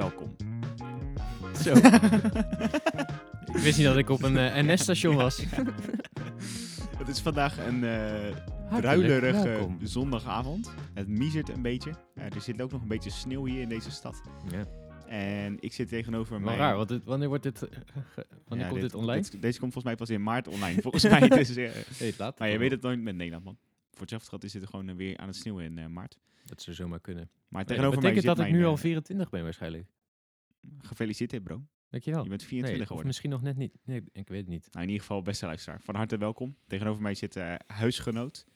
welkom. Zo. ik wist niet dat ik op een eh, NS-station was. Het is vandaag een druilerige welkom. zondagavond. Het miezert een beetje. Eh, er zit ook nog een beetje sneeuw hier in deze stad. Ja. En ik zit tegenover Maar mij. raar, want dit- wanneer wordt dit... wanneer Ja, komt dit, online? dit- deze komt volgens mij pas in maart online. Volgens mij. Dus, Hey, laat. maar je weet het nooit met Nederland, man. Voor hetzelfde gehad is het gewoon weer aan het sneeuwen in maart. Dat zou zomaar kunnen. Maar tegenover dat mij betekent zit dat ik nu al eh, 24 ben waarschijnlijk. Gefeliciteerd, bro. Dankjewel. Je bent Nee, 24 of geworden. misschien nog net niet. Nee, ik weet het niet. Nou, in ieder geval, beste luisteraar. Van harte welkom. Tegenover mij zit eh, huisgenoot,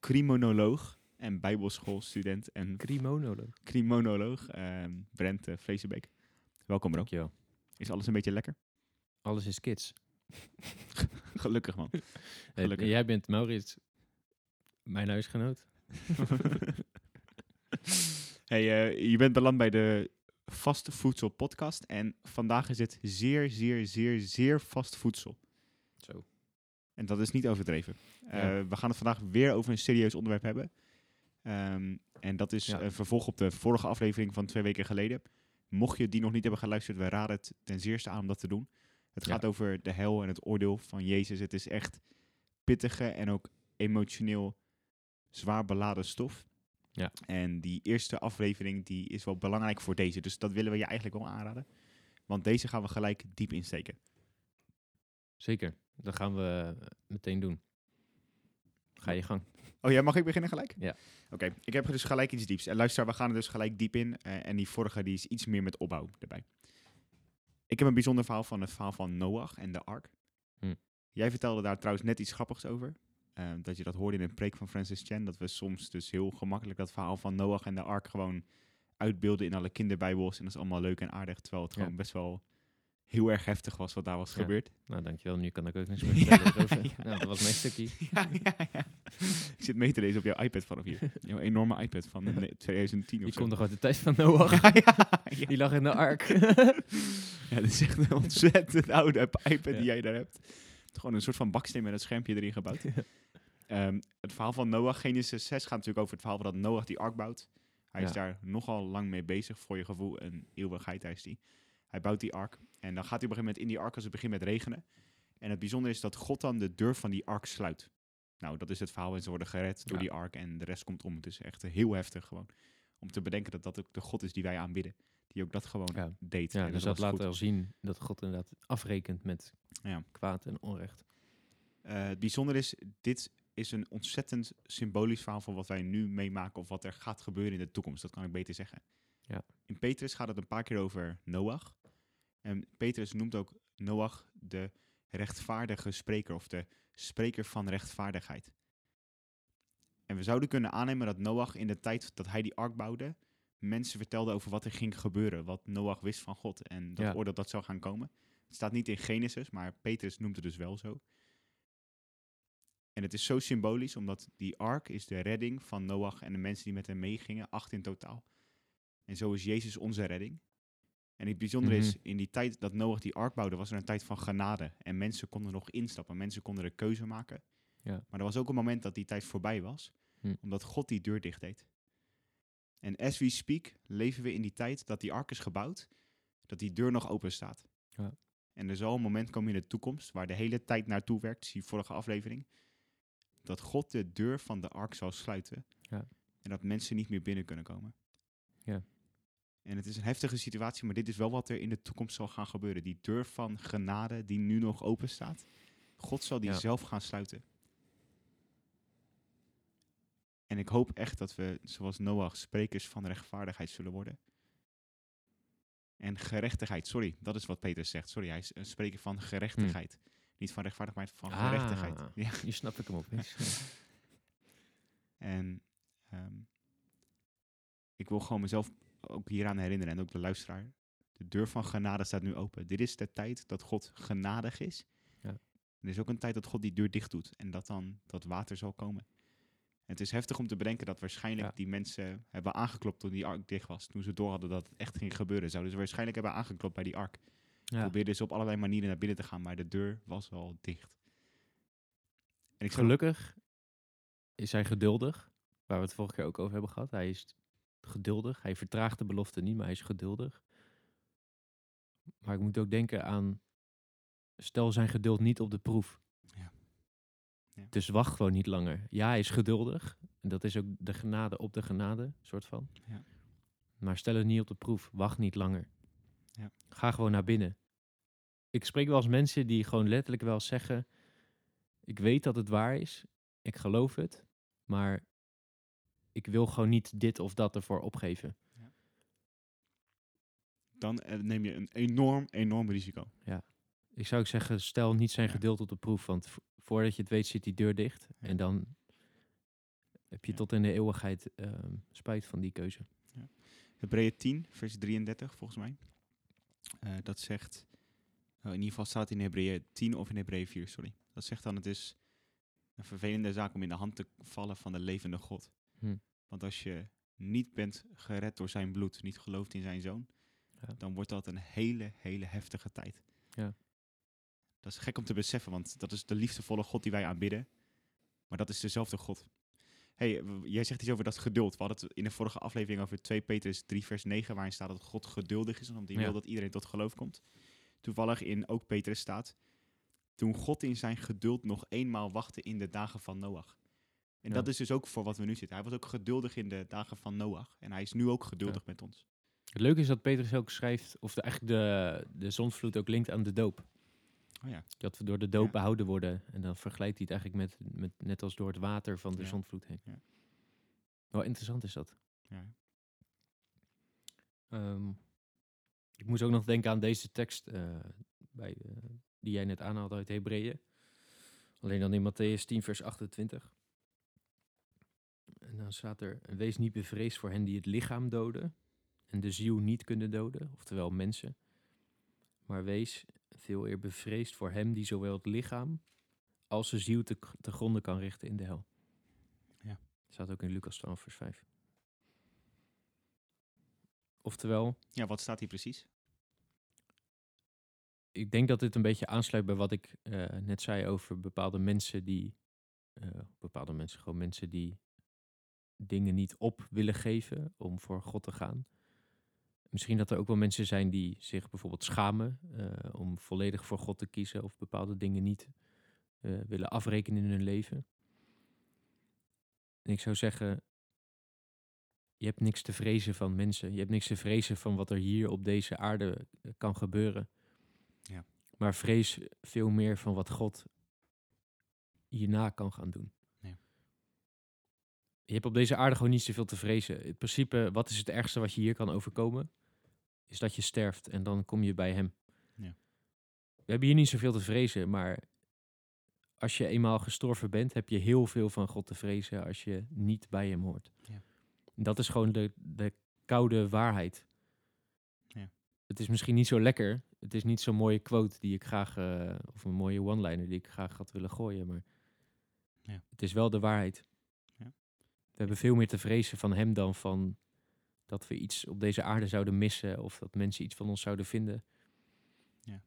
criminoloog en bijbelschoolstudent en Crimonoloog. criminoloog ehm Brent uh. Welkom bro. Dankjewel. Is alles een beetje lekker? Alles is kids. Gelukkig man. Gelukkig. jij bent Maurits, mijn huisgenoot. hey, eh, je bent beland bij de Vast Voedsel podcast en vandaag is het zeer, zeer, zeer, zeer vast voedsel. Zo. En dat is niet overdreven. Eh. We gaan het vandaag weer over een serieus onderwerp hebben. Ehm, en dat is Ja. een vervolg op de vorige aflevering van twee weken geleden. Mocht je die nog niet hebben geluisterd, we raden het ten zeerste aan om dat te doen. Het Ja. gaat over de hel en het oordeel van Jezus. Het is echt pittige en ook emotioneel zwaar beladen stof. Ja. En die eerste aflevering die is wel belangrijk voor deze. Dus dat willen we je eigenlijk wel aanraden. Want deze gaan we gelijk diep insteken. Zeker. Dat gaan we eh, meteen doen. Ga je gang. Oh ja, mag ik beginnen gelijk? Ja. Oké, ik heb dus gelijk iets dieps. En luister, we gaan er dus gelijk diep in. eh, en die vorige die is iets meer met opbouw erbij. Ik heb een bijzonder verhaal van het verhaal van Noach en de ark. Hm. Jij vertelde daar trouwens net iets grappigs over. Eh, dat je dat hoorde in een preek van Francis Chan. Dat we soms dus heel gemakkelijk dat verhaal van Noach en de ark gewoon uitbeelden in alle kinderbijbels. En dat is allemaal leuk en aardig. Terwijl het Ja. gewoon best wel heel erg heftig was wat daar was Ja. gebeurd. Nou, dankjewel. Nu kan ik ook niks meer vertellen ja. Nou, dat was mijn stukje. Ik zit mee te lezen op jouw iPad vanaf hier. Jouw enorme iPad van eh, 2010 of Die komt nog uit de tijd van Noach. Die lag in de ark. Ja, dit is echt een ontzettend oude iPad die jij daar hebt. Gewoon een soort van baksteen met een schermpje erin gebouwd. Ehm, het verhaal van Noach, Genesis 6, gaat natuurlijk over het verhaal van dat Noach die ark bouwt. Hij is daar nogal lang mee bezig, voor je gevoel. Een eeuwigheid hij is die. Hij bouwt die ark. En dan gaat hij op een gegeven moment in die ark als het begint met regenen. En het bijzondere is dat God dan de deur van die ark sluit. Nou, dat is het verhaal. En ze worden gered door die ark en de rest komt om. Het is echt heel heftig gewoon. Om te bedenken dat dat ook de God is die wij aanbidden. Die ook dat gewoon Ja. deed. Ja, En dus was dat laat wel zien dat God inderdaad afrekent met Ja. kwaad en onrecht. Eh, het bijzondere is, dit is een ontzettend symbolisch verhaal van wat wij nu meemaken of wat er gaat gebeuren in de toekomst. Dat kan ik beter zeggen. Ja. In Petrus gaat het een paar keer over Noach. En Petrus noemt ook Noach de rechtvaardige spreker of de spreker van rechtvaardigheid. En we zouden kunnen aannemen dat Noach in de tijd dat hij die ark bouwde, mensen vertelde over wat er ging gebeuren, wat Noach wist van God en dat Ja. oordeel dat zou gaan komen. Het staat niet in Genesis, maar Petrus noemt het dus wel zo. En het is zo symbolisch, omdat die ark is de redding van Noach en de mensen die met hem meegingen, acht in totaal. En zo is Jezus onze redding. En het bijzondere is, Mhm. in die tijd dat Noach die ark bouwde, was er een tijd van genade. En mensen konden nog instappen, mensen konden de keuze maken. Ja. Maar er was ook een moment dat die tijd voorbij was, Hm. omdat God die deur dicht deed. En as we speak, leven we in die tijd dat die ark is gebouwd, dat die deur nog open staat. Ja. En er zal een moment komen in de toekomst, waar de hele tijd naartoe werkt, zie je vorige aflevering, dat God de deur van de ark zal sluiten. Ja. En dat mensen niet meer binnen kunnen komen. Ja. En het is een heftige situatie, maar dit is wel wat er in de toekomst zal gaan gebeuren. Die deur van genade die nu nog open staat, God zal die Ja. zelf gaan sluiten. En ik hoop echt dat we, zoals Noach, sprekers van rechtvaardigheid zullen worden. En gerechtigheid, sorry, dat is wat Peter zegt. Sorry, hij is een spreker van gerechtigheid. Niet van rechtvaardigheid, maar van Ah. gerechtigheid. Ja. Nu snap ik hem opeens. En ehm, ik wil gewoon mezelf ook hieraan herinneren en ook de luisteraar. De deur van genade staat nu open. Dit is de tijd dat God genadig is. Ja. Er is ook een tijd dat God die deur dicht doet en dat dan dat water zal komen. Het is heftig om te bedenken dat waarschijnlijk Ja. die mensen hebben aangeklopt toen die ark dicht was. Toen ze door hadden dat het echt ging gebeuren. Zouden ze waarschijnlijk hebben aangeklopt bij die ark. Ja. Probeerden ze op allerlei manieren naar binnen te gaan, maar de deur was al dicht. En ik Gelukkig is hij geduldig, waar we het vorige keer ook over hebben gehad. Hij is geduldig. Hij vertraagt de belofte niet, maar hij is geduldig. Maar ik moet ook denken aan, stel zijn geduld niet op de proef. Ja. Ja. Dus wacht gewoon niet langer. Ja, hij is geduldig. En dat is ook de genade op de genade, soort van. Ja. Maar stel het niet op de proef. Wacht niet langer. Ja. Ga gewoon naar binnen. Ik spreek wel eens mensen die gewoon letterlijk wel zeggen... Ik weet dat het waar is. Ik geloof het. Maar ik wil gewoon niet dit of dat ervoor opgeven. Dan eh, neem je een enorm, enorm risico. Ik zou zeggen, stel niet zijn Ja. geduld op de proef. Want vo- voordat je het weet zit die deur dicht. Ja. En dan heb je Ja. tot in de eeuwigheid ehm, spijt van die keuze. Hebreeën 10, vers 33 volgens mij. Eh, dat zegt, in ieder geval staat het in Hebreeën 10 of in Hebreeën 4, sorry. Dat zegt dan, het is een vervelende zaak om in de hand te vallen van de levende God. Hm. Want als je niet bent gered door zijn bloed, niet gelooft in zijn zoon, Ja. dan wordt dat een hele, hele heftige tijd. Ja. Dat is gek om te beseffen, want dat is de liefdevolle God die wij aanbidden. Maar dat is dezelfde God. hey, jij zegt iets over dat geduld. We hadden het in de vorige aflevering over 2 Petrus 3 vers 9, waarin staat dat God geduldig is, omdat hij Ja. wil dat iedereen tot geloof komt. Toevallig in ook Petrus staat, toen God in zijn geduld nog eenmaal wachtte in de dagen van Noach. En Ja. dat is dus ook voor wat we nu zitten. Hij was ook geduldig in de dagen van Noach. En hij is nu ook geduldig met ons. Het leuke is dat Petrus ook schrijft, of de, eigenlijk de, de zondvloed ook linkt aan de doop. Oh ja. Dat we door de doop behouden worden. En dan vergelijkt hij het eigenlijk met, met net als door het water van de Ja. zondvloed heen. Ja. Wel interessant is dat. ja. Ik moest ook nog denken aan deze tekst eh, bij, eh, die jij net aanhaalde uit Hebreeën. Alleen dan in Matthäus 10, vers 28. En dan staat er: Wees niet bevreesd voor hen die het lichaam doden en de ziel niet kunnen doden, oftewel mensen. Maar wees veel eer bevreesd voor hem die zowel het lichaam als de ziel te, te gronden kan richten in de hel. Ja. Staat ook in Lucas 12, vers 5. Oftewel, ja, wat staat hier precies? Ik denk dat dit een beetje aansluit bij wat ik eh, net zei over bepaalde mensen die. eh, bepaalde mensen, gewoon mensen die dingen niet op willen geven om voor God te gaan. Misschien dat er ook wel mensen zijn die zich bijvoorbeeld schamen eh, om volledig voor God te kiezen of bepaalde dingen niet willen afrekenen in hun leven. En ik zou zeggen, je hebt niks te vrezen van mensen. Je hebt niks te vrezen van wat er hier op deze aarde kan gebeuren. Ja. Maar vrees veel meer van wat God hierna kan gaan doen. Je hebt op deze aarde gewoon niet zoveel te vrezen. In principe, wat is het ergste wat je hier kan overkomen? Is dat je sterft en dan kom je bij hem. Ja. We hebben hier niet zoveel te vrezen, maar als je eenmaal gestorven bent, heb je heel veel van God te vrezen als je niet bij hem hoort. Ja. Dat is gewoon de, de koude waarheid. Ja. Het is misschien niet zo lekker. Het is niet zo'n mooie quote die ik graag, eh, of een mooie one-liner die ik graag had willen gooien, maar Ja. het is wel de waarheid. Ja. We hebben veel meer te vrezen van hem dan van dat we iets op deze aarde zouden missen of dat mensen iets van ons zouden vinden. Ja.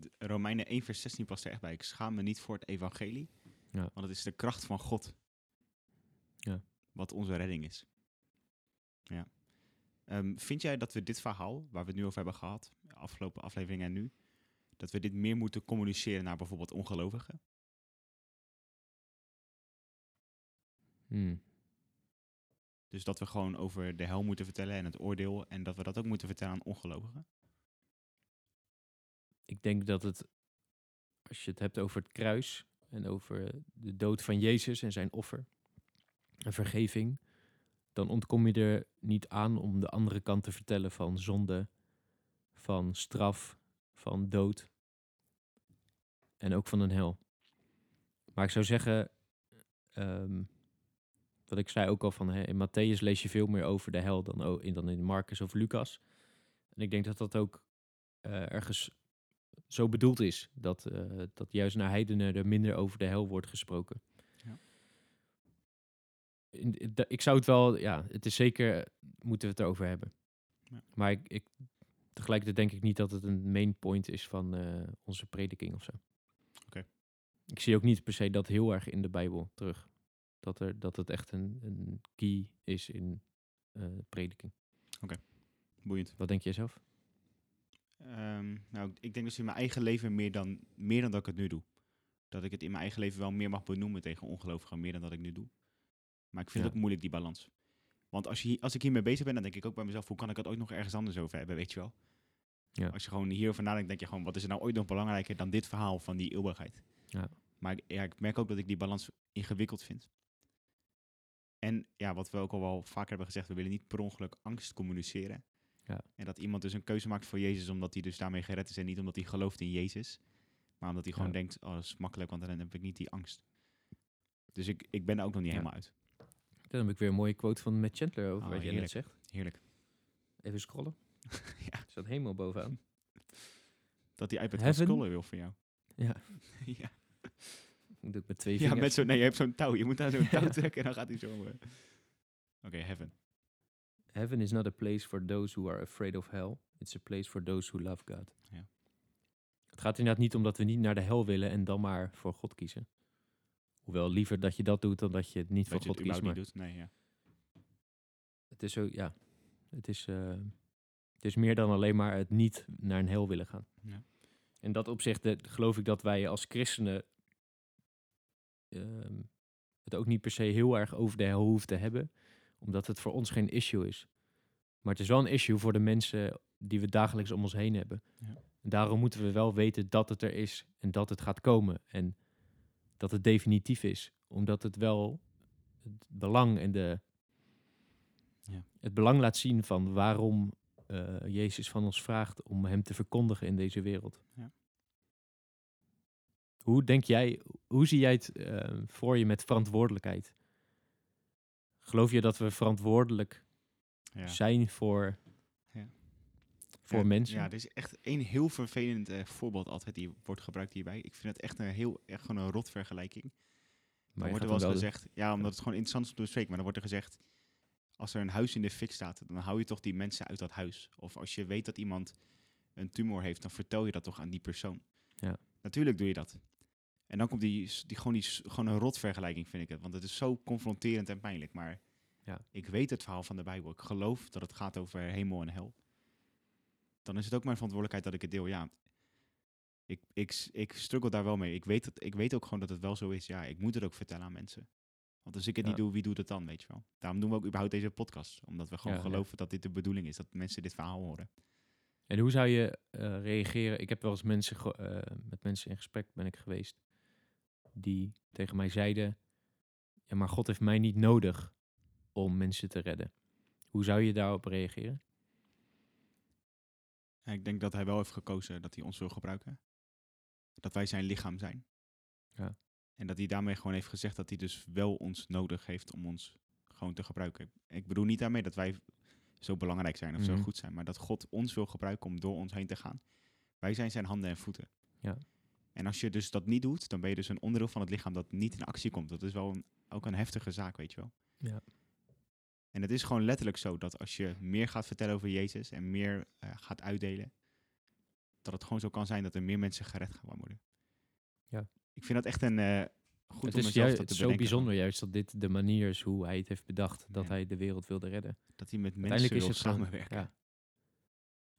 D- Romeinen 1 vers 16 past er echt bij. Ik schaam me niet voor het evangelie. Ja. Want het is de kracht van God. Ja. Wat onze redding is. Ja. Ehm, vind jij dat we dit verhaal, waar we het nu over hebben gehad, afgelopen aflevering en nu, dat we dit meer moeten communiceren naar bijvoorbeeld ongelovigen? Hmm. Dus dat we gewoon over de hel moeten vertellen en het oordeel en dat we dat ook moeten vertellen aan ongelovigen? Ik denk dat het, als je het hebt over het kruis en over de dood van Jezus en zijn offer en vergeving, dan ontkom je er niet aan om de andere kant te vertellen van zonde, van straf, van dood en ook van een hel. Maar ik zou zeggen, ehm, wat ik zei ook al van, hè, in Matthäus lees je veel meer over de hel dan, in, dan in Marcus of Lucas. En ik denk dat dat ook eh, ergens zo bedoeld is. Dat, eh, dat juist naar heidenen er minder over de hel wordt gesproken. Ja. Ik zou het wel, ja, het is zeker, moeten we het erover hebben. Ja. Maar ik, ik, tegelijkertijd denk ik niet dat het een main point is van eh, onze prediking of zo. Oké. Ik zie ook niet per se dat heel erg in de Bijbel terug. Dat, er, dat het echt een, een key is in eh, prediking. Boeiend. Wat denk jij zelf? Ehm, nou, ik denk dus in mijn eigen leven meer dan, meer dan dat ik het nu doe. Dat ik het in mijn eigen leven wel meer mag benoemen tegen ongelovigen, meer dan dat ik nu doe. Maar ik vind Ja. het ook moeilijk, die balans. Want als, je, als ik hiermee bezig ben, dan denk ik ook bij mezelf, hoe kan ik het ooit nog ergens anders over hebben, weet je wel? Ja. Als je gewoon hierover nadenkt, denk je gewoon, wat is er nou ooit nog belangrijker dan dit verhaal van die eeuwigheid? Ja. Maar ik, ja, ik merk ook dat ik die balans ingewikkeld vind. En ja, wat we ook al wel vaker hebben gezegd, we willen niet per ongeluk angst communiceren. Ja. En dat iemand dus een keuze maakt voor Jezus omdat hij dus daarmee gered is en niet omdat hij gelooft in Jezus. Maar omdat hij gewoon denkt, oh dat is makkelijk, want dan heb ik niet die angst. Dus ik, ik ben er ook nog niet helemaal uit. Dan heb ik weer een mooie quote van Matt Chandler over Oh, wat jij net zegt. Heerlijk. Even scrollen. Ja. Staat helemaal bovenaan. Dat die iPad kan Heaven? scrollen wil voor jou. Ja, ja, ik doe het met twee ja vingers. met zo, nee, je hebt zo'n touw. Je moet daar zo'n touw trekken en dan gaat hij zo. eh. Oké, heaven. Heaven is not a place for those who are afraid of hell. It's a place for those who love God. Ja. Het gaat inderdaad niet om dat we niet naar de hel willen en dan maar voor God kiezen. Hoewel liever dat je dat doet dan dat je het niet Dat voor God kiest. Maar niet doet. Nee, ja. het is zo, ja. Het is, eh, het is meer dan alleen maar het niet naar een hel willen gaan. Ja. In dat opzicht eh, geloof ik dat wij als christenen ehm, het ook niet per se heel erg over de hel hoeven te hebben, omdat het voor ons geen issue is. Maar het is wel een issue voor de mensen die we dagelijks om ons heen hebben. Ja. En daarom moeten we wel weten dat het er is en dat het gaat komen en dat het definitief is, omdat het wel het belang en de, Ja. het belang laat zien van waarom eh, Jezus van ons vraagt om hem te verkondigen in deze wereld. Ja. Hoe denk jij, hoe zie jij het eh, voor je met verantwoordelijkheid? Geloof je dat we verantwoordelijk Ja. zijn voor. Voor Ja, mensen? Ja, er is echt één heel vervelend eh, voorbeeld altijd die wordt gebruikt hierbij. Ik vind het echt een heel, echt gewoon een rot vergelijking. maar wordt er wel eens gezegd, ja, omdat het gewoon interessant is om te bespreken, maar dan wordt er gezegd, als er een huis in de fik staat, dan hou je toch die mensen uit dat huis. Of als je weet dat iemand een tumor heeft, dan vertel je dat toch aan die persoon. Ja. Natuurlijk doe je dat. En dan komt die, die, gewoon, die gewoon een rot vergelijking, vind ik het. Want het is zo confronterend en pijnlijk. Maar Ja. ik weet het verhaal van de Bijbel. Ik geloof dat het gaat over hemel en hel. Dan is het ook mijn verantwoordelijkheid dat ik het deel. Ja, ik, ik, ik struggle daar wel mee. Ik weet, het, ik weet ook gewoon dat het wel zo is. Ja, ik moet het ook vertellen aan mensen. Want als ik het Ja. niet doe, wie doet het dan, weet je wel? Daarom doen we ook überhaupt deze podcast. Omdat we gewoon Ja, ja. geloven dat dit de bedoeling is. Dat mensen dit verhaal horen. En hoe zou je eh, reageren? Ik heb wel eens mensen eh, met mensen in gesprek ben ik geweest die tegen mij zeiden: Ja, maar God heeft mij niet nodig om mensen te redden. Hoe zou je daarop reageren? En ik denk dat hij wel heeft gekozen dat hij ons wil gebruiken. Dat wij zijn lichaam zijn. Ja. En dat hij daarmee gewoon heeft gezegd dat hij dus wel ons nodig heeft om ons gewoon te gebruiken. Ik bedoel niet daarmee dat wij zo belangrijk zijn of zo Mhm. goed zijn, maar dat God ons wil gebruiken om door ons heen te gaan. Wij zijn zijn handen en voeten. Ja. En als je dus dat niet doet, dan ben je dus een onderdeel van het lichaam dat niet in actie komt. Dat is wel een, ook een heftige zaak, weet je wel. Ja. En het is gewoon letterlijk zo dat als je meer gaat vertellen over Jezus en meer eh, gaat uitdelen, dat het gewoon zo kan zijn dat er meer mensen gered gaan worden. Ja. Ik vind dat echt een eh, goed het om is juist dat te zo bijzonder juist dat dit de manier is hoe hij het heeft bedacht dat Ja. hij de wereld wilde redden. Dat hij met mensen wil is het samenwerken. ja.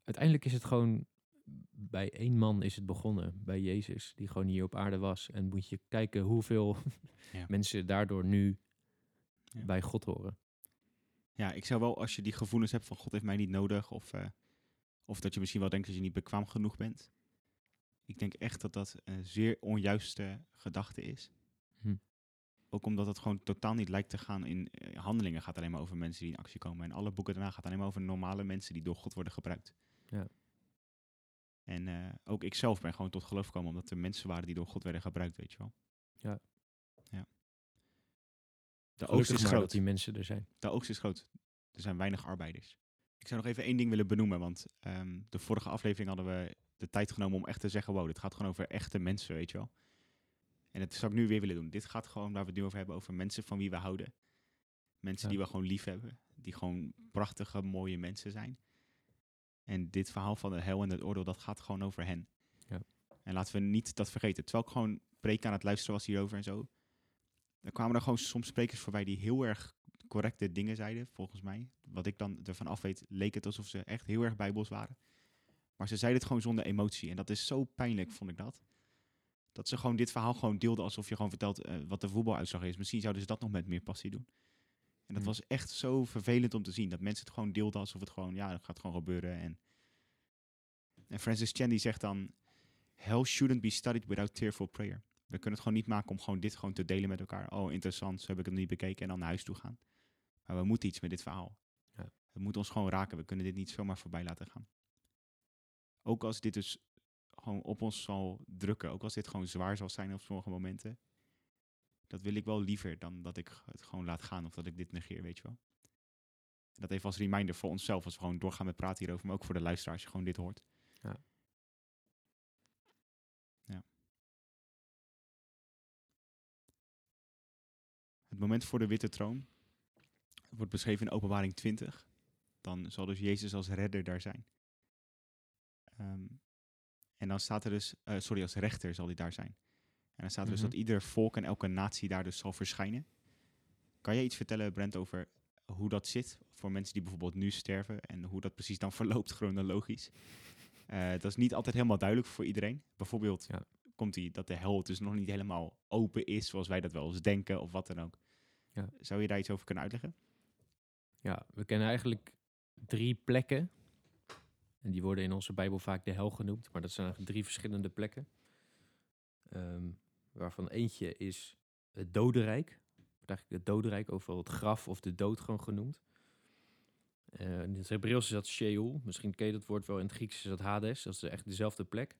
Uiteindelijk is het gewoon bij één man is het begonnen, bij Jezus, die gewoon hier op aarde was. En moet je kijken hoeveel Ja. mensen daardoor nu Ja. bij God horen. Ja, ik zou wel, als je die gevoelens hebt van God heeft mij niet nodig, of, eh, of dat je misschien wel denkt dat je niet bekwaam genoeg bent. Ik denk echt dat dat een zeer onjuiste gedachte is. Hm. Ook omdat het gewoon totaal niet lijkt te gaan in eh, handelingen. gaat alleen maar over mensen die in actie komen. En alle boeken daarna gaat alleen maar over normale mensen die door God worden gebruikt. Ja. En eh, ook ik zelf ben gewoon tot geloof gekomen omdat er mensen waren die door God werden gebruikt, weet je wel. Ja. Ja. De oogst is groot dat die mensen er zijn. de oogst is groot. Er zijn weinig arbeiders. Ik zou nog even één ding willen benoemen, want ehm, de vorige aflevering hadden we de tijd genomen om echt te zeggen, wow, dit gaat gewoon over echte mensen, weet je wel. En dat zou ik nu weer willen doen. Dit gaat gewoon, waar we het nu over hebben, over mensen van wie we houden. Mensen Ja. die we gewoon lief hebben. Die gewoon prachtige, mooie mensen zijn. En dit verhaal van de hel en het oordeel, dat gaat gewoon over hen. Ja. En laten we niet dat vergeten. Terwijl ik gewoon preek aan het luisteren was hierover en zo. Dan kwamen er gewoon soms sprekers voorbij die heel erg correcte dingen zeiden, volgens mij. Wat ik dan ervan af weet, leek het alsof ze echt heel erg bijbels waren. Maar ze zeiden het gewoon zonder emotie. En dat is zo pijnlijk, vond ik dat. Dat ze gewoon dit verhaal gewoon deelden alsof je gewoon vertelt eh, wat de voetbaluitslag is. Misschien zouden ze dat nog met meer passie doen. En dat was echt zo vervelend om te zien. Dat mensen het gewoon deelden alsof het gewoon, ja, dat gaat gewoon gebeuren. En, en Francis Chan die zegt dan, hell shouldn't be studied without tearful prayer. We kunnen het gewoon niet maken om gewoon dit gewoon te delen met elkaar. Oh, interessant, zo heb ik het niet bekeken en dan naar huis toe gaan. Maar we moeten iets met dit verhaal. Ja. Het moet ons gewoon raken. We kunnen dit niet zomaar voorbij laten gaan. Ook als dit dus gewoon op ons zal drukken. Ook als dit gewoon zwaar zal zijn op sommige momenten. Dat wil ik wel liever dan dat ik het gewoon laat gaan of dat ik dit negeer, weet je wel. Dat even als reminder voor onszelf, als we gewoon doorgaan met praten hierover, maar ook voor de luisteraars, als je gewoon dit hoort. Ja. Het moment voor de witte troon wordt beschreven in Openbaring 20. Dan zal dus Jezus als redder daar zijn. Ehm, en dan staat er dus, eh, sorry, als rechter zal hij daar zijn. En dan staat er dus Mhm. dat ieder volk en elke natie daar dus zal verschijnen. Kan jij iets vertellen, Brent, over hoe dat zit voor mensen die bijvoorbeeld nu sterven en hoe dat precies dan verloopt chronologisch? Eh, dat is niet altijd helemaal duidelijk voor iedereen. Bijvoorbeeld Ja. komt die dat de hel dus nog niet helemaal open is zoals wij dat wel eens denken of wat dan ook. Ja. Zou je daar iets over kunnen uitleggen? Ja, we kennen eigenlijk drie plekken. En die worden in onze Bijbel vaak de hel genoemd. Maar dat zijn eigenlijk drie verschillende plekken. Ehm, waarvan eentje is het dodenrijk. Wordt eigenlijk het dodenrijk, overal het graf of de dood gewoon genoemd. Eh, in het Hebreeuws is dat Sheol. Misschien ken je dat woord wel. In het Grieks is dat Hades. Dat is echt dezelfde plek.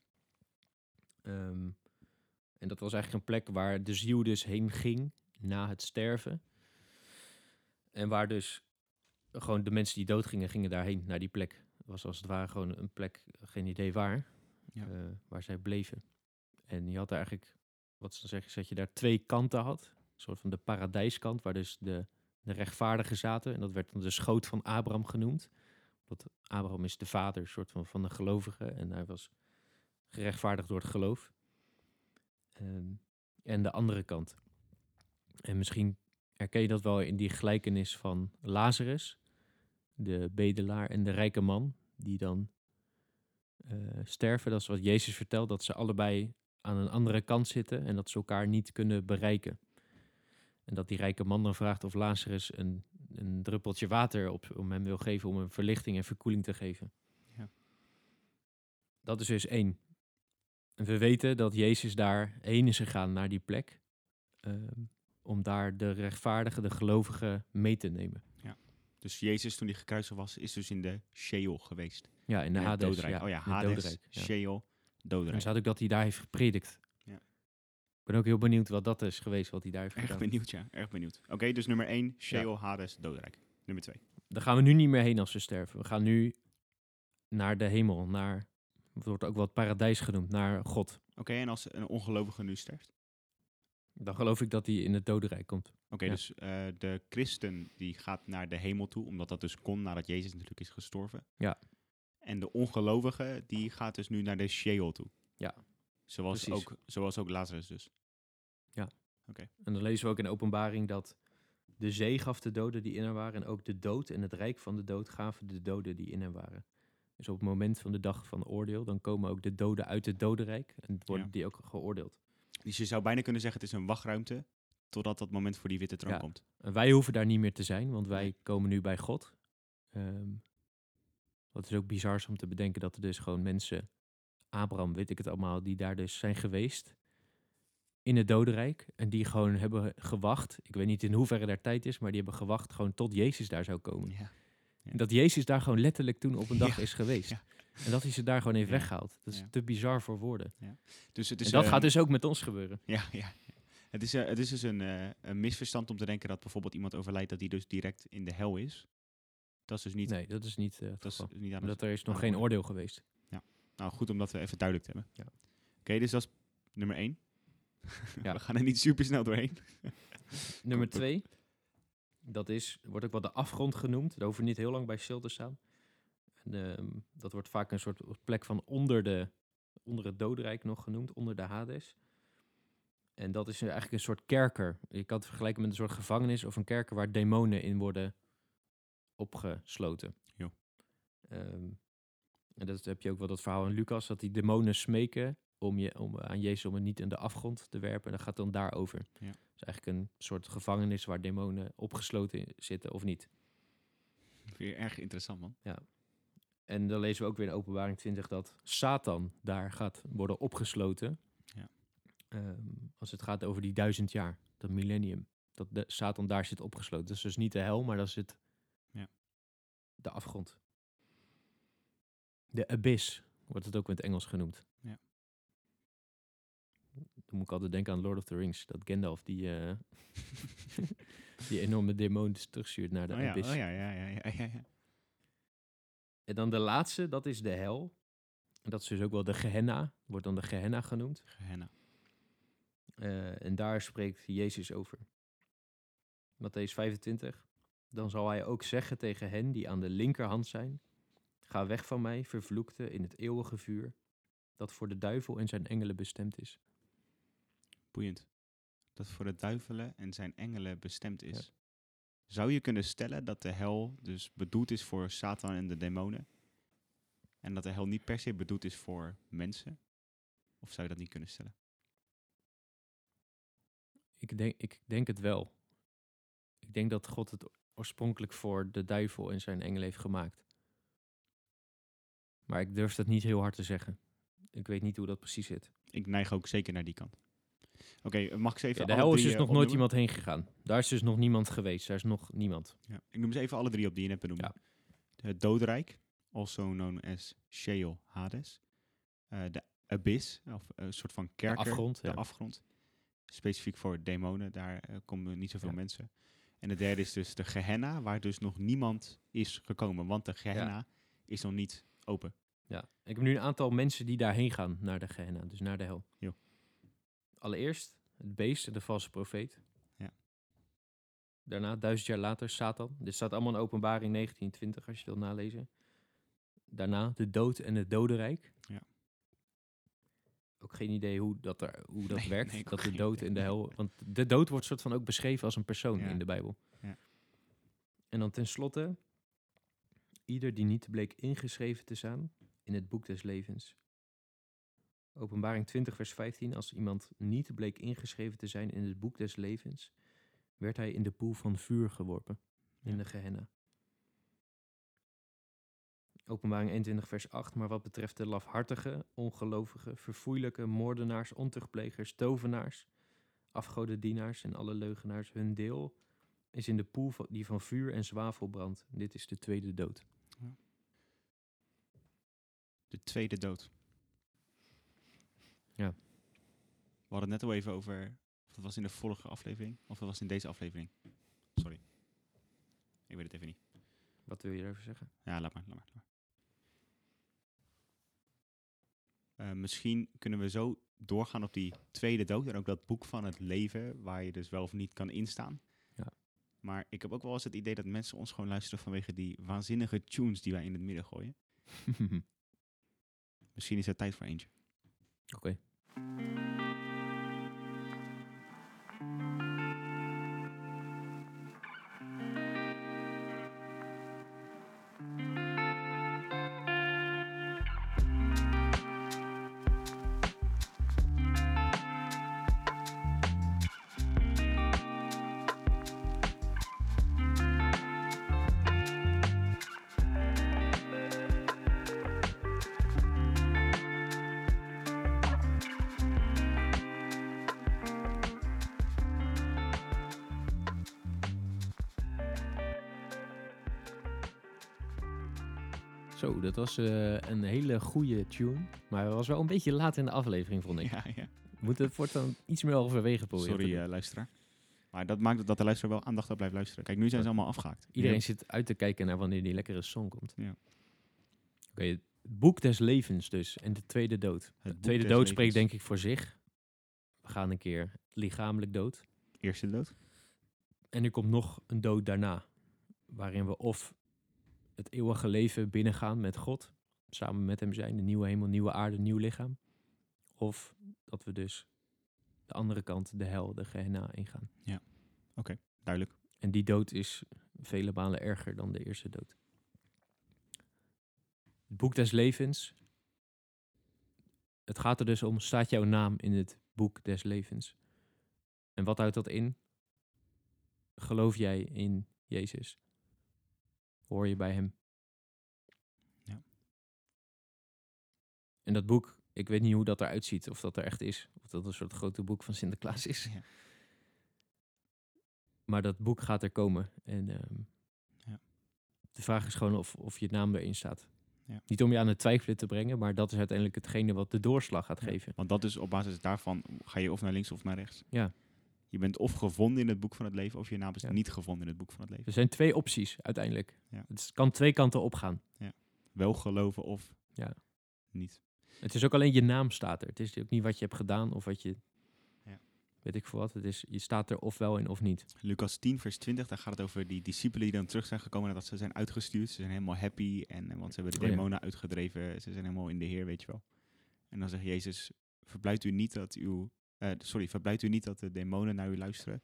Ehm, en dat was eigenlijk een plek waar de ziel dus heen ging na het sterven. En waar dus gewoon de mensen die doodgingen, gingen daarheen, naar die plek. Was als het ware gewoon een plek, geen idee waar, Ja. eh, waar zij bleven. En je had eigenlijk, wat ze dan zeggen, is dat je daar twee kanten had. Een soort van de paradijskant, waar dus de, de rechtvaardigen zaten. En dat werd dan de schoot van Abraham genoemd. Want Abraham is de vader, soort van, van de gelovigen. En hij was gerechtvaardigd door het geloof. Ehm, en de andere kant. En misschien herken je dat wel in die gelijkenis van Lazarus, de bedelaar en de rijke man, die dan eh, sterven. Dat is wat Jezus vertelt, dat ze allebei aan een andere kant zitten en dat ze elkaar niet kunnen bereiken. En dat die rijke man dan vraagt of Lazarus een, een druppeltje water op, om hem wil geven om hem verlichting en verkoeling te geven. Ja. Dat is dus één. En we weten dat Jezus daarheen is gegaan naar die plek. ehm, om daar de rechtvaardigen, de gelovigen mee te nemen. Dus Jezus, toen hij gekruisigd was, is dus in de Sheol geweest. Ja, in de Hades. oh ja, Hades, ja. Sheol, En dodenrijk. staat ook dat hij daar heeft gepredikt. Ja. Ik ben ook heel benieuwd wat dat is geweest, wat hij daar heeft Erg gedaan. benieuwd, ja. Erg benieuwd. Oké, dus nummer 1, Sheol, Hades, dodenrijk. Nummer 2. Daar gaan we nu niet meer heen als we sterven. We gaan nu naar de hemel, naar, het wordt ook wel het paradijs genoemd, naar God. Oké, en als een ongelovige nu sterft? Dan geloof ik dat hij in het dodenrijk komt. Oké, Ja. dus eh, de christen die gaat naar de hemel toe, omdat dat dus kon nadat Jezus natuurlijk is gestorven. Ja. En de ongelovige die gaat dus nu naar de Sheol toe. Ja, Zoals precies. ook, zoals ook Lazarus dus. En dan lezen we ook in de openbaring dat de zee gaf de doden die in hem waren. En ook de dood en het rijk van de dood gaven de doden die in hem waren. Dus op het moment van de dag van oordeel, dan komen ook de doden uit het dodenrijk. En worden Ja. die ook geoordeeld. Dus je zou bijna kunnen zeggen het is een wachtruimte totdat dat moment voor die witte troon Ja. komt. Wij hoeven daar niet meer te zijn, want wij komen nu bij God. Ehm wat is ook bizar om te bedenken dat er dus gewoon mensen, Abraham, weet ik het allemaal, die daar dus zijn geweest in het dodenrijk. En die gewoon hebben gewacht. Ik weet niet in hoeverre daar tijd is, maar die hebben gewacht gewoon tot Jezus daar zou komen. Ja. Ja. En dat Jezus daar gewoon letterlijk toen op een dag is geweest. Ja. En dat hij ze daar gewoon heeft Ja, weggehaald. Dat is ja. te bizar voor woorden. Dus het is, en dat gaat dus ook met ons gebeuren. Ja, ja. Het is, eh, het is dus een, eh, een misverstand om te denken dat bijvoorbeeld iemand overlijdt dat hij dus direct in de hel is. Dat is dus niet, Nee, dat is niet eh, dat is niet aan Omdat het, er is nog geen de oordeel geweest. Nou, goed om dat we even duidelijk te hebben. Ja. Oké, dus dat is nummer één. Ja. we gaan er niet super snel doorheen. Nummer twee, dat is, wordt ook wel de afgrond genoemd. Daar hoeven we niet heel lang bij stil te staan. En, ehm, dat wordt vaak een soort plek van onder, de, onder het dodenrijk nog genoemd, onder de Hades. En dat is eigenlijk een soort kerker. Je kan het vergelijken met een soort gevangenis of een kerker waar demonen in worden opgesloten. Jo. Ehm, en dat heb je ook wel dat verhaal in Lucas, dat die demonen smeken om, je, om aan Jezus om het niet in de afgrond te werpen. En dat gaat dan daarover. Ja. Het is eigenlijk een soort gevangenis waar demonen opgesloten zitten of niet. Weer erg interessant, man. En dan lezen we ook weer in Openbaring 20 dat Satan daar gaat worden opgesloten. Ja. Ehm, als het gaat over die duizend jaar, dat millennium. Dat de, Satan daar zit opgesloten. Dat is dus niet de hel, maar dat is het, Ja. de afgrond. De abyss wordt het ook in het Engels genoemd. Ja. Dan moet ik altijd denken aan Lord of the Rings. Dat Gandalf die, eh, die enorme demon terugstuurt naar de oh ja, abyss. oh ja, ja, ja, ja, ja. En dan de laatste, dat is de hel. En dat is dus ook wel de Gehenna, wordt dan de Gehenna genoemd. Gehenna. Eh, en daar spreekt Jezus over. Matthäus 25. Dan zal hij ook zeggen tegen hen die aan de linkerhand zijn: Ga weg van mij, vervloekte, in het eeuwige vuur, dat voor de duivel en zijn engelen bestemd is. Boeiend. Dat voor de duivelen en zijn engelen bestemd is. Zou je kunnen stellen dat de hel dus bedoeld is voor Satan en de demonen? En dat de hel niet per se bedoeld is voor mensen? Of zou je dat niet kunnen stellen? Ik denk, ik denk het wel. Ik denk dat God het oorspronkelijk voor de duivel en zijn engelen heeft gemaakt. Maar ik durf dat niet heel hard te zeggen. Ik weet niet hoe dat precies zit. Ik neig ook zeker naar die kant. Oké, mag ik ze even Ja, de hel is dus eh, nog nooit iemand heen gegaan. Daar is dus nog niemand geweest. Daar is nog niemand. Ja. Ik noem ze even alle drie op die je net benoemd. Het doodrijk, also known as Sheol Hades. Eh, de abyss, of eh, een soort van kerker. afgrond, De ja. afgrond. Specifiek voor demonen, daar eh, komen niet zoveel mensen. En de derde is dus de Gehenna, waar dus nog niemand is gekomen. Want de Gehenna is nog niet open. Ja. Ik heb nu een aantal mensen die daarheen gaan naar de Gehenna, dus naar de hel. Jo. Allereerst het beest en de valse profeet. Ja. Daarna, duizend jaar later, Satan. Dit staat allemaal in openbaring 1920, als je het wil nalezen. Daarna de dood en het dodenrijk. Ja. Ook geen idee hoe dat, er, hoe dat Nee, werkt. nee, dat de dood idee. en de hel... Want de dood wordt soort van ook beschreven als een persoon Ja. in de Bijbel. Ja. En dan tenslotte... Ieder die niet bleek ingeschreven te staan in het boek des levens. Openbaring 20, vers 15. Als iemand niet bleek ingeschreven te zijn in het boek des levens, werd hij in de poel van vuur geworpen, in Ja. de Gehenna. Openbaring 21, vers 8. Maar wat betreft de lafhartige, ongelovige, verfoeilijke, moordenaars, ontuchtplegers, tovenaars, afgodendienaars en alle leugenaars, hun deel is in de poel die van vuur en zwavel brandt. Dit is de tweede dood. De tweede dood. Ja. We hadden het net al even over... Of dat was in de vorige aflevering? Of dat was in deze aflevering? Sorry. Ik weet het even niet. Wat wil je erover zeggen? Ja, laat maar, laat maar. Laat maar. Eh, misschien kunnen we zo doorgaan op die tweede dood en ook dat boek van het leven, waar je dus wel of niet kan instaan. Ja. Maar ik heb ook wel eens het idee dat mensen ons gewoon luisteren vanwege die waanzinnige tunes die wij in het midden gooien. Misschien is het tijd voor eentje. Oké. Thank you. Zo, dat was eh, een hele goede tune. Maar het was wel een beetje laat in de aflevering, vond ik. Ja, ja. We moeten het voortaan iets meer overwegen proberen. Sorry, eh, luisteraar. Maar dat maakt dat de luisteraar wel aandachtig blijft luisteren. Kijk, nu zijn ze allemaal afgehaakt. Iedereen zit uit te kijken naar wanneer die lekkere song komt. Ja. Oké, het boek des levens dus. En de tweede dood. Het De tweede dood levens. spreekt denk ik voor zich. We gaan een keer lichamelijk dood. Eerste dood? En er komt nog een dood daarna. Waarin we of het eeuwige leven binnengaan met God. Samen met hem zijn. De nieuwe hemel, nieuwe aarde, nieuw lichaam. Of dat we dus de andere kant, de hel, de Gehenna ingaan. Duidelijk. En die dood is vele malen erger dan de eerste dood. Het boek des levens. Het gaat er dus om, staat jouw naam in het boek des levens? En wat houdt dat in? Geloof jij in Jezus? Hoor je bij Hem? Ja. En dat boek, ik weet niet hoe dat eruit ziet, of dat er echt is. Of dat een soort grote boek van Sinterklaas is. Ja. Maar dat boek gaat er komen. En ehm, Ja. de vraag is gewoon of, of je naam erin staat. Ja. Niet om je aan het twijfelen te brengen, maar dat is uiteindelijk hetgene wat de doorslag gaat Ja, geven. Want dat is op basis daarvan ga je of naar links of naar rechts. Ja. Je bent of gevonden in het boek van het leven, of je naam is Ja. niet gevonden in het boek van het leven. Er zijn twee opties uiteindelijk. Ja. Het kan twee kanten opgaan. Wel geloven of Ja. niet. Het is ook alleen je naam staat er. Het is ook niet wat je hebt gedaan of wat je... Ja. Weet ik veel wat. Het is, je staat er ofwel in of niet. Lucas 10, vers 20, daar gaat het over die discipelen die dan terug zijn gekomen nadat ze zijn uitgestuurd. Ze zijn helemaal happy, en, eh, want ze hebben de Oh ja. demonen uitgedreven. Ze zijn helemaal in de Heer, weet je wel. En dan zegt Jezus, verblijft u niet dat uw, eh, sorry, verblijft u niet dat de demonen naar u luisteren,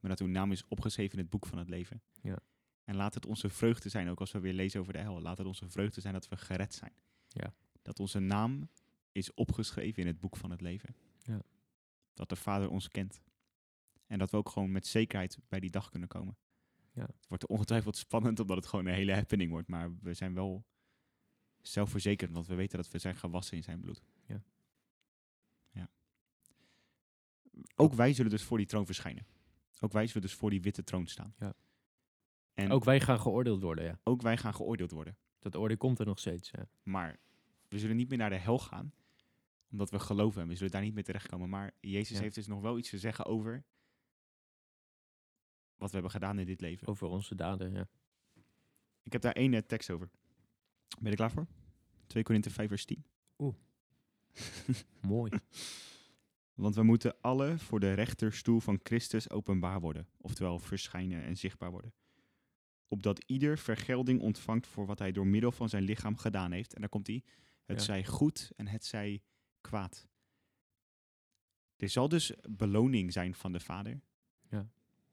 maar dat uw naam is opgeschreven in het boek van het leven. Ja. En laat het onze vreugde zijn, ook als we weer lezen over de hel. Laat het onze vreugde zijn dat we gered zijn. Ja. Dat onze naam is opgeschreven in het boek van het leven. Ja. Dat de Vader ons kent. En dat we ook gewoon met zekerheid bij die dag kunnen komen. Ja. Het wordt ongetwijfeld spannend, omdat het gewoon een hele happening wordt. Maar we zijn wel zelfverzekerd, want we weten dat we zijn gewassen in zijn bloed. Ja. ja. Ook wij zullen dus voor die troon verschijnen. Ook wij zullen dus voor die witte troon staan. Ja. En Ook wij gaan geoordeeld worden, ja. ook wij gaan geoordeeld worden. Dat oordeel komt er nog steeds. Ja. Maar we zullen niet meer naar de hel gaan, omdat we geloven en we zullen daar niet meer terechtkomen. Maar Jezus Ja. heeft dus nog wel iets te zeggen over wat we hebben gedaan in dit leven. Over onze daden, ja. Ik heb daar één eh, tekst over. Ben je er klaar voor? 2 Korinthe 5 vers 10. Mooi. Want we moeten alle voor de rechterstoel van Christus openbaar worden, oftewel verschijnen en zichtbaar worden. Opdat ieder vergelding ontvangt voor wat hij door middel van zijn lichaam gedaan heeft. En daar komt hij. Het Ja. zij goed en het zij kwaad. Er zal dus beloning zijn van de Vader. Ja.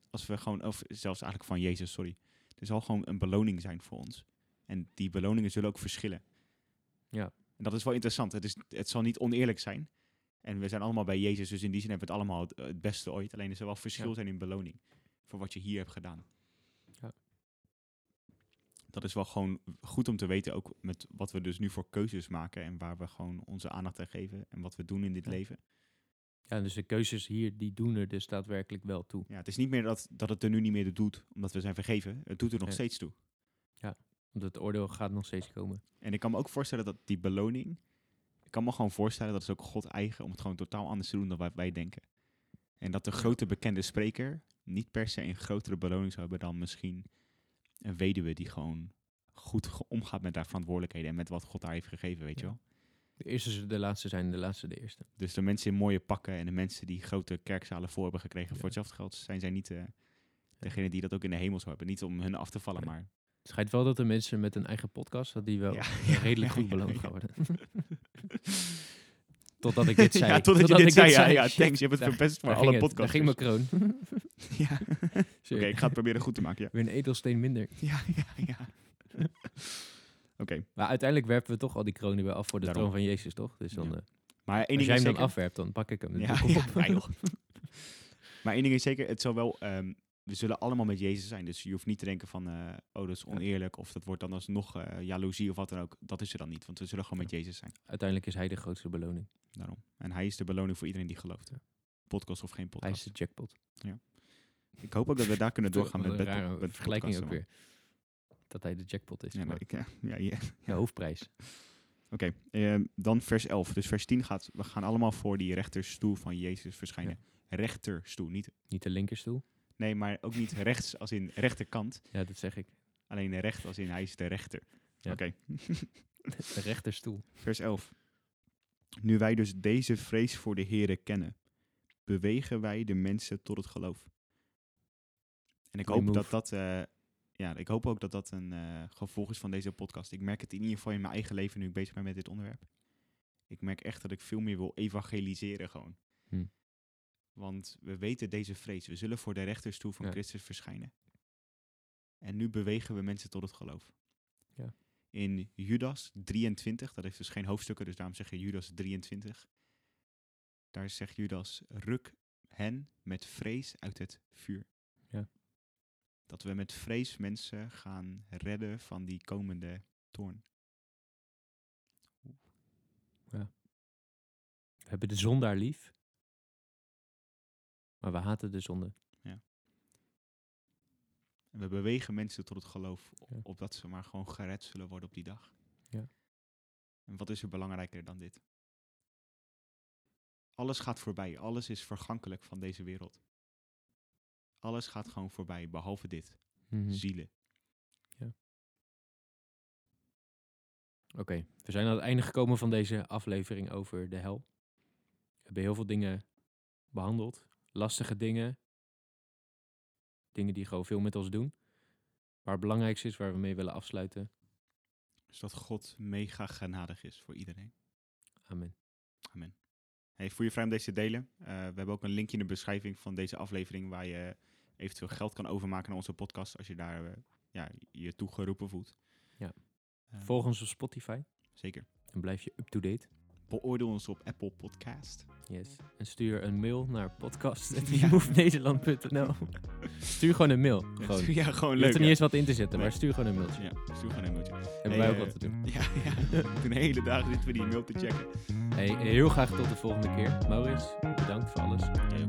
Als we gewoon, of zelfs eigenlijk van Jezus, sorry. Er zal gewoon een beloning zijn voor ons. En die beloningen zullen ook verschillen. Ja. En dat is wel interessant. Het, is, het zal niet oneerlijk zijn. En we zijn allemaal bij Jezus, dus in die zin hebben we het allemaal het, het beste ooit. Alleen er zal wel verschil Ja. zijn in beloning voor wat je hier hebt gedaan. Ja. Dat is wel gewoon goed om te weten, ook met wat we dus nu voor keuzes maken en waar we gewoon onze aandacht aan geven en wat we doen in dit Ja. leven. Ja, dus de keuzes hier, die doen er dus daadwerkelijk wel toe. Ja, het is niet meer dat, dat het er nu niet meer doet, omdat we zijn vergeven. Het doet er nog Ja. steeds toe. Want het oordeel gaat nog steeds komen. En ik kan me ook voorstellen dat die beloning, ik kan me gewoon voorstellen dat is ook God eigen om het gewoon totaal anders te doen dan wat wij denken. En dat de grote bekende spreker niet per se een grotere beloning zou hebben dan misschien een weduwe die gewoon goed omgaat met haar verantwoordelijkheden en met wat God haar heeft gegeven, weet je wel. De eerste zullen de laatste zijn, de laatste de eerste. Dus de mensen in mooie pakken en de mensen die grote kerkzalen voor hebben gekregen Ja. voor hetzelfde geld, zijn zij niet eh degene die dat ook in de hemel zou hebben. Niet om hun af te vallen, Nee. maar... Het schijnt wel dat de mensen met een eigen podcast, dat die wel Ja. redelijk goed beloond gaan worden. Totdat ik dit zei. Ja, totdat je ik dit zei, ja, zei. ja, thanks, je hebt het verpest voor alle het, Daar ging mijn kroon. Ja. Oké, ik ga het proberen goed te maken, ja. Weer een edelsteen minder. Ja, ja, ja. Oké, Maar uiteindelijk werpen we toch al die kronen weer af voor de Daarom. troon van Jezus, toch? Dus dan, Ja. eh, maar één als ding jij is hem dan afwerpt, dan pak ik hem. Ja, Ja, maar één ding is zeker, het zal wel... ehm, we zullen allemaal met Jezus zijn. Dus je hoeft niet te denken van, eh, oh, dat is oneerlijk. Of dat wordt dan alsnog eh jaloezie of wat dan ook. Dat is er dan niet, want we zullen gewoon met Jezus zijn. Uiteindelijk is hij de grootste beloning. Daarom. En hij is de beloning voor iedereen die gelooft. Ja. Podcast of geen Hij podcast. is de jackpot. Ik hoop ook dat we daar kunnen doorgaan met, met, met vergelijking ook weer. Dat hij de jackpot is. Ja, ik, ja, ja, ja. de hoofdprijs. Oké, ehm, dan vers 11. Dus vers 10 gaat, we gaan allemaal voor die rechterstoel van Jezus verschijnen. Rechterstoel, niet, Niet de linkerstoel. Nee, maar ook niet rechts als in rechterkant. Ja, dat zeg ik. Alleen recht als in hij is de rechter. Ja. Oké, De rechterstoel. vers 11. Nu wij dus deze vrees voor de Here kennen, bewegen wij de mensen tot het geloof. En ik hoop dat dat, eh, ja, ik hoop ook dat dat een eh, gevolg is van deze podcast. Ik merk het in ieder geval in mijn eigen leven nu ik bezig ben met dit onderwerp. Ik merk echt dat ik veel meer wil evangeliseren gewoon. Hm. Want we weten deze vrees. We zullen voor de rechterstoel van Ja. Christus verschijnen. En nu bewegen we mensen tot het geloof. Ja. In Judas 23, dat heeft dus geen hoofdstukken, dus daarom zeg je Judas 23. Daar zegt Judas, ruk hen met vrees uit het vuur. Ja. Dat we met vrees mensen gaan redden van die komende toorn. We hebben de zondaar lief. Maar we haten de zonde. En we bewegen mensen tot het geloof, o- Ja. opdat ze maar gewoon gered zullen worden op die dag. Ja. En wat is er belangrijker dan dit? Alles gaat voorbij, alles is vergankelijk van deze wereld. Alles gaat gewoon voorbij, behalve dit, Mhm. zielen. Oké, we zijn aan het einde gekomen van deze aflevering over de hel. We hebben heel veel dingen behandeld. Lastige dingen. Dingen die gewoon veel met ons doen. Maar het belangrijkste is waar we mee willen afsluiten. Dus dat God mega genadig is voor iedereen. Amen. Amen. Hey, voel je vrij om deze te delen? Eh, we hebben ook een linkje in de beschrijving van deze aflevering waar je eventueel geld kan overmaken naar onze podcast als je daar eh, ja, je toe geroepen voelt. Ja. Eh, Volg ons op Spotify Zeker. en blijf je up-to-date. Beoordeel ons op Apple Podcast. Yes. En stuur een mail naar Ja. podcast.nederland.nl Stuur gewoon een mail. Gewoon. Je Ja, gewoon hoeft leuk. er niet ja. eens wat in te zetten, Nee. maar stuur gewoon een mailtje. Ja, stuur gewoon een mailtje. Hebben Hey, wij ook eh, wat te doen. Ja, ja. de hele dag zitten we die mail te checken. Hey, heel graag tot de volgende keer. Maurits, bedankt voor alles. Jij